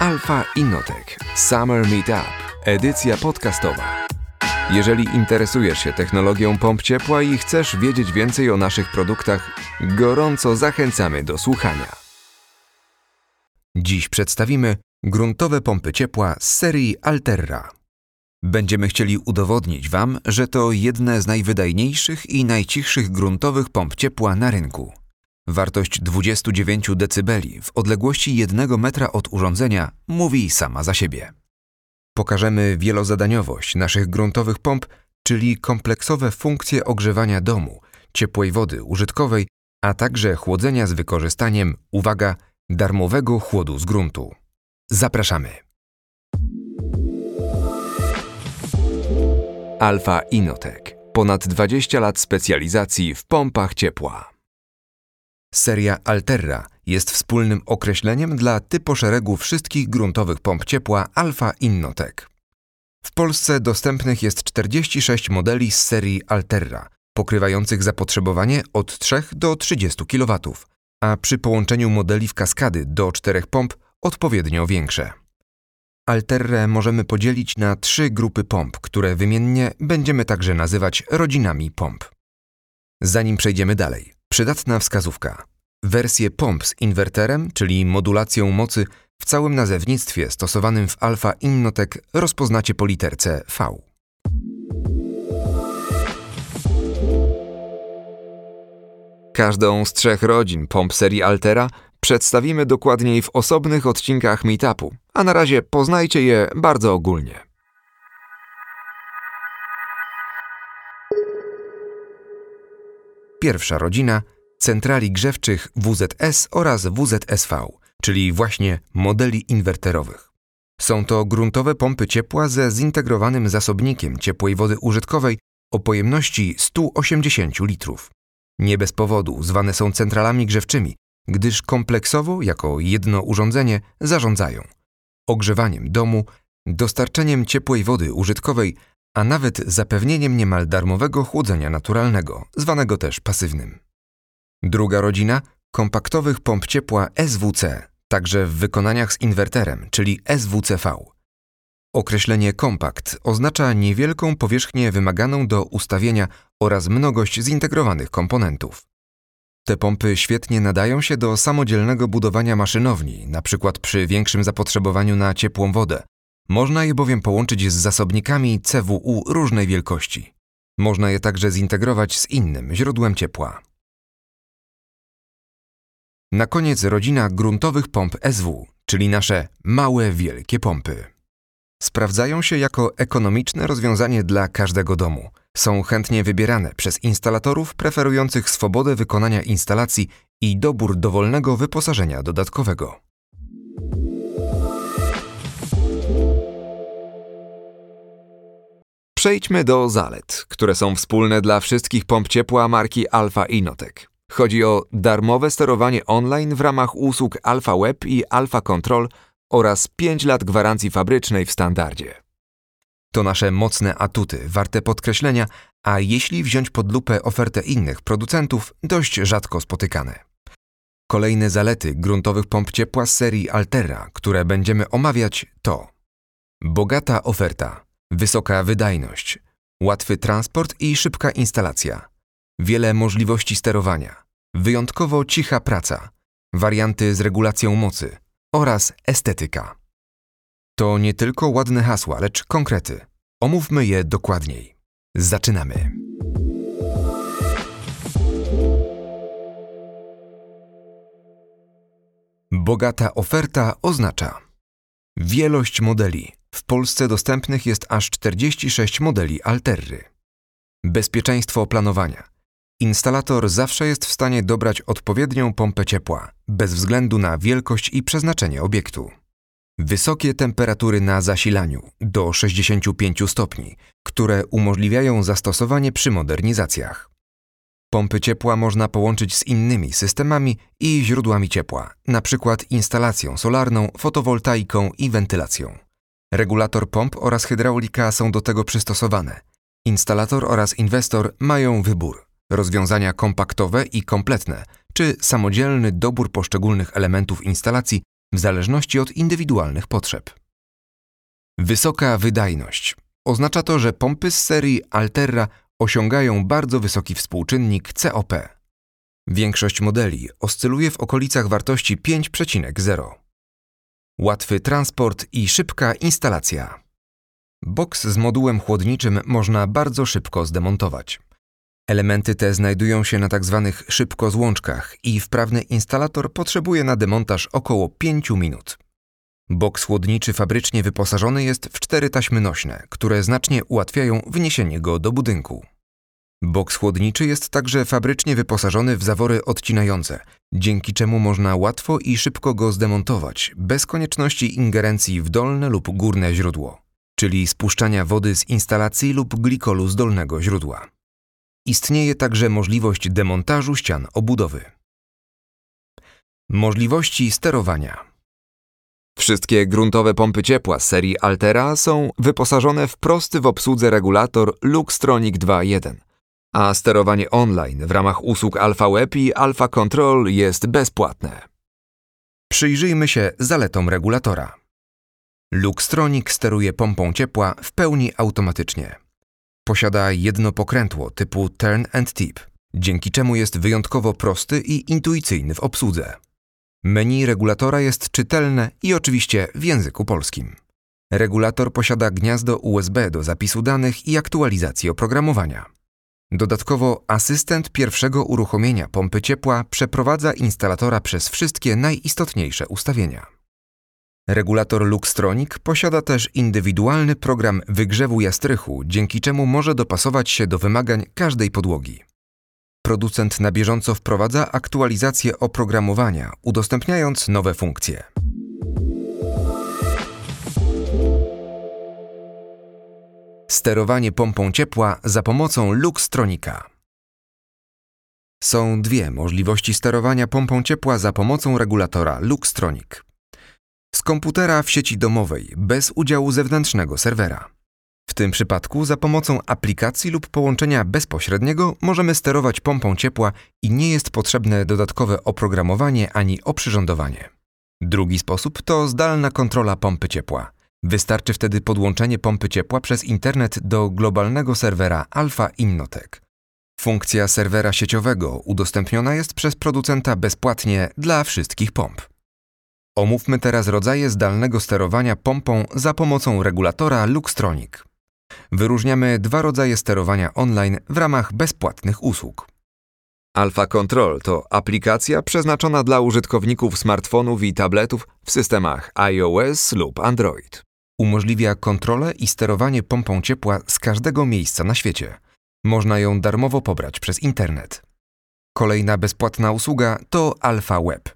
Alfa Innotech Summer Meetup, edycja podcastowa. Jeżeli interesujesz się technologią pomp ciepła i chcesz wiedzieć więcej o naszych produktach, gorąco zachęcamy do słuchania. Dziś przedstawimy gruntowe pompy ciepła z serii Alterra. Będziemy chcieli udowodnić Wam, że to jedne z najwydajniejszych i najcichszych gruntowych pomp ciepła na rynku. Wartość 29 dB w odległości 1 metra od urządzenia mówi sama za siebie. Pokażemy wielozadaniowość naszych gruntowych pomp, czyli kompleksowe funkcje ogrzewania domu, ciepłej wody użytkowej, a także chłodzenia z wykorzystaniem, uwaga, darmowego chłodu z gruntu. Zapraszamy! Alfa Inotech. Ponad 20 lat specjalizacji w pompach ciepła. Seria Alterra jest wspólnym określeniem dla typoszeregu wszystkich gruntowych pomp ciepła Alfa Innotech. W Polsce dostępnych jest 46 modeli z serii Alterra, pokrywających zapotrzebowanie od 3 do 30 kW, a przy połączeniu modeli w kaskady do 4 pomp odpowiednio większe. Alterrę możemy podzielić na trzy grupy pomp, które wymiennie będziemy także nazywać rodzinami pomp. Zanim przejdziemy dalej, przydatna wskazówka. Wersje pomp z inwerterem, czyli modulacją mocy, w całym nazewnictwie stosowanym w Alfa Innotech rozpoznacie po literce V. Każdą z trzech rodzin pomp serii Altera przedstawimy dokładniej w osobnych odcinkach meetupu, a na razie poznajcie je bardzo ogólnie. Pierwsza rodzina centrali grzewczych WZS oraz WZSV, czyli właśnie modeli inwerterowych. Są to gruntowe pompy ciepła ze zintegrowanym zasobnikiem ciepłej wody użytkowej o pojemności 180 litrów. Nie bez powodu zwane są centralami grzewczymi, gdyż kompleksowo, jako jedno urządzenie, zarządzają ogrzewaniem domu, dostarczeniem ciepłej wody użytkowej, a nawet zapewnieniem niemal darmowego chłodzenia naturalnego, zwanego też pasywnym. Druga rodzina kompaktowych pomp ciepła SWC, także w wykonaniach z inwerterem, czyli SWCV. Określenie kompakt oznacza niewielką powierzchnię wymaganą do ustawienia oraz mnogość zintegrowanych komponentów. Te pompy świetnie nadają się do samodzielnego budowania maszynowni, np. przy większym zapotrzebowaniu na ciepłą wodę. Można je bowiem połączyć z zasobnikami CWU różnej wielkości. Można je także zintegrować z innym źródłem ciepła. Na koniec rodzina gruntowych pomp SW, czyli nasze małe, wielkie pompy. Sprawdzają się jako ekonomiczne rozwiązanie dla każdego domu. Są chętnie wybierane przez instalatorów preferujących swobodę wykonania instalacji i dobór dowolnego wyposażenia dodatkowego. Przejdźmy do zalet, które są wspólne dla wszystkich pomp ciepła marki Alfa Inotech. Chodzi o darmowe sterowanie online w ramach usług Alpha Web i Alpha Control oraz 5 lat gwarancji fabrycznej w standardzie. To nasze mocne atuty, warte podkreślenia, a jeśli wziąć pod lupę ofertę innych producentów, dość rzadko spotykane. Kolejne zalety gruntowych pomp ciepła z serii Alterra, które będziemy omawiać, to bogata oferta, wysoka wydajność, łatwy transport i szybka instalacja, wiele możliwości sterowania, wyjątkowo cicha praca, warianty z regulacją mocy oraz estetyka. To nie tylko ładne hasła, lecz konkrety. Omówmy je dokładniej. Zaczynamy. Bogata oferta oznacza wielość modeli. W Polsce dostępnych jest aż 46 modeli Alterry. Bezpieczeństwo planowania. Instalator zawsze jest w stanie dobrać odpowiednią pompę ciepła, bez względu na wielkość i przeznaczenie obiektu. Wysokie temperatury na zasilaniu do 65 stopni, które umożliwiają zastosowanie przy modernizacjach. Pompy ciepła można połączyć z innymi systemami i źródłami ciepła, np. instalacją solarną, fotowoltaiką i wentylacją. Regulator pomp oraz hydraulika są do tego przystosowane. Instalator oraz inwestor mają wybór rozwiązania kompaktowe i kompletne, czy samodzielny dobór poszczególnych elementów instalacji w zależności od indywidualnych potrzeb. Wysoka wydajność. Oznacza to, że pompy z serii Alterra osiągają bardzo wysoki współczynnik COP. Większość modeli oscyluje w okolicach wartości 5,0. Łatwy transport i szybka instalacja. Boks z modułem chłodniczym można bardzo szybko zdemontować. Elementy te znajdują się na tzw. Tak szybkozłączkach i wprawny instalator potrzebuje na demontaż około 5 minut. Boks chłodniczy fabrycznie wyposażony jest w cztery taśmy nośne, które znacznie ułatwiają wniesienie go do budynku. Boks chłodniczy jest także fabrycznie wyposażony w zawory odcinające, dzięki czemu można łatwo i szybko go zdemontować, bez konieczności ingerencji w dolne lub górne źródło, czyli spuszczania wody z instalacji lub glikolu z dolnego źródła. Istnieje także możliwość demontażu ścian obudowy. Możliwości sterowania. Wszystkie gruntowe pompy ciepła serii Altera są wyposażone w prosty w obsłudze regulator Luxtronic 2.1, a sterowanie online w ramach usług Alpha Web i Alpha Control jest bezpłatne. Przyjrzyjmy się zaletom regulatora. Luxtronic steruje pompą ciepła w pełni automatycznie. Posiada jedno pokrętło typu Turn and Tip, dzięki czemu jest wyjątkowo prosty i intuicyjny w obsłudze. Menu regulatora jest czytelne i oczywiście w języku polskim. Regulator posiada gniazdo USB do zapisu danych i aktualizacji oprogramowania. Dodatkowo asystent pierwszego uruchomienia pompy ciepła przeprowadza instalatora przez wszystkie najistotniejsze ustawienia. Regulator Luxtronic posiada też indywidualny program wygrzewu jastrychu, dzięki czemu może dopasować się do wymagań każdej podłogi. Producent na bieżąco wprowadza aktualizację oprogramowania, udostępniając nowe funkcje. Sterowanie pompą ciepła za pomocą Luxtronika. Są dwie możliwości sterowania pompą ciepła za pomocą regulatora Luxtronic. Z komputera w sieci domowej, bez udziału zewnętrznego serwera. W tym przypadku za pomocą aplikacji lub połączenia bezpośredniego możemy sterować pompą ciepła i nie jest potrzebne dodatkowe oprogramowanie ani oprzyrządowanie. Drugi sposób to zdalna kontrola pompy ciepła. Wystarczy wtedy podłączenie pompy ciepła przez internet do globalnego serwera Alpha Innotech. Funkcja serwera sieciowego udostępniona jest przez producenta bezpłatnie dla wszystkich pomp. Omówmy teraz rodzaje zdalnego sterowania pompą za pomocą regulatora Luxtronic. Wyróżniamy dwa rodzaje sterowania online w ramach bezpłatnych usług. Alpha Control to aplikacja przeznaczona dla użytkowników smartfonów i tabletów w systemach iOS lub Android. Umożliwia kontrolę i sterowanie pompą ciepła z każdego miejsca na świecie. Można ją darmowo pobrać przez internet. Kolejna bezpłatna usługa to Alpha Web.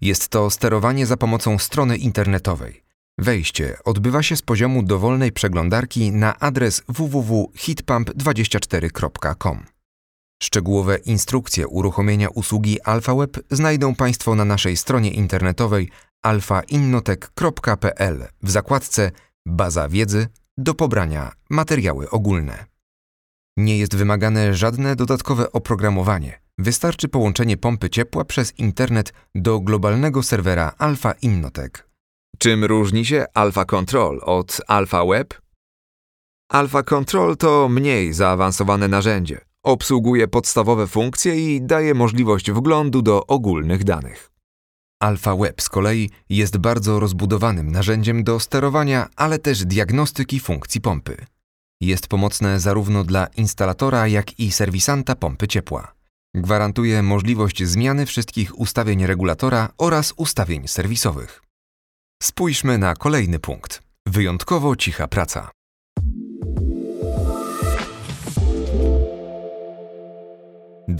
Jest to sterowanie za pomocą strony internetowej. Wejście odbywa się z poziomu dowolnej przeglądarki na adres www.heatpump24.com. Szczegółowe instrukcje uruchomienia usługi AlphaWeb znajdą Państwo na naszej stronie internetowej alfainnotek.pl w zakładce Baza wiedzy do pobrania materiały ogólne. Nie jest wymagane żadne dodatkowe oprogramowanie. Wystarczy połączenie pompy ciepła przez internet do globalnego serwera Alpha Innotech. Czym różni się Alpha Control od Alpha Web? Alpha Control to mniej zaawansowane narzędzie. Obsługuje podstawowe funkcje i daje możliwość wglądu do ogólnych danych. Alpha Web z kolei jest bardzo rozbudowanym narzędziem do sterowania, ale też diagnostyki funkcji pompy. Jest pomocne zarówno dla instalatora, jak i serwisanta pompy ciepła. Gwarantuje możliwość zmiany wszystkich ustawień regulatora oraz ustawień serwisowych. Spójrzmy na kolejny punkt. Wyjątkowo cicha praca.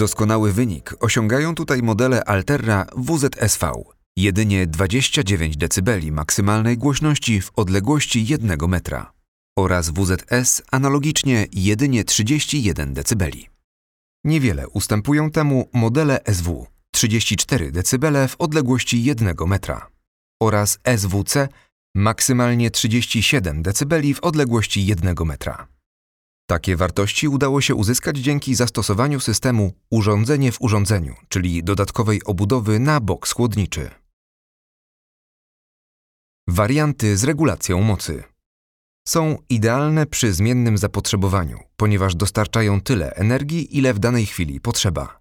Doskonały wynik osiągają tutaj modele Alterra WZSV. Jedynie 29 dB maksymalnej głośności w odległości 1 metra oraz WZS analogicznie jedynie 31 dB. Niewiele ustępują temu modele SW 34 dB w odległości 1 metra oraz SWC maksymalnie 37 dB w odległości 1 metra. Takie wartości udało się uzyskać dzięki zastosowaniu systemu urządzenie w urządzeniu, czyli dodatkowej obudowy na boks chłodniczy. Warianty z regulacją mocy. Są idealne przy zmiennym zapotrzebowaniu, ponieważ dostarczają tyle energii, ile w danej chwili potrzeba.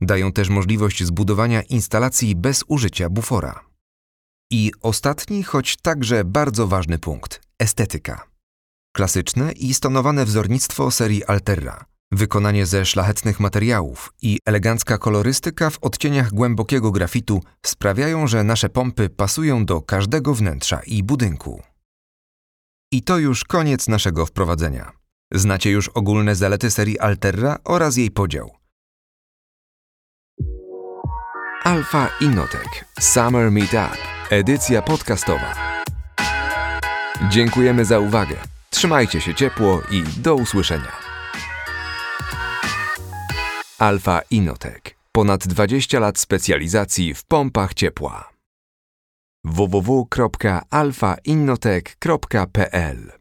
Dają też możliwość zbudowania instalacji bez użycia bufora. I ostatni, choć także bardzo ważny punkt estetyka. Klasyczne i stonowane wzornictwo serii Alterra, wykonanie ze szlachetnych materiałów i elegancka kolorystyka w odcieniach głębokiego grafitu sprawiają, że nasze pompy pasują do każdego wnętrza i budynku. I to już koniec naszego wprowadzenia. Znacie już ogólne zalety serii Alterra oraz jej podział. Alfa Innotech Summer Meetup, edycja podcastowa. Dziękujemy za uwagę. Trzymajcie się ciepło i do usłyszenia. Alfa Innotech. Ponad 20 lat specjalizacji w pompach ciepła. www.alfainnotech.pl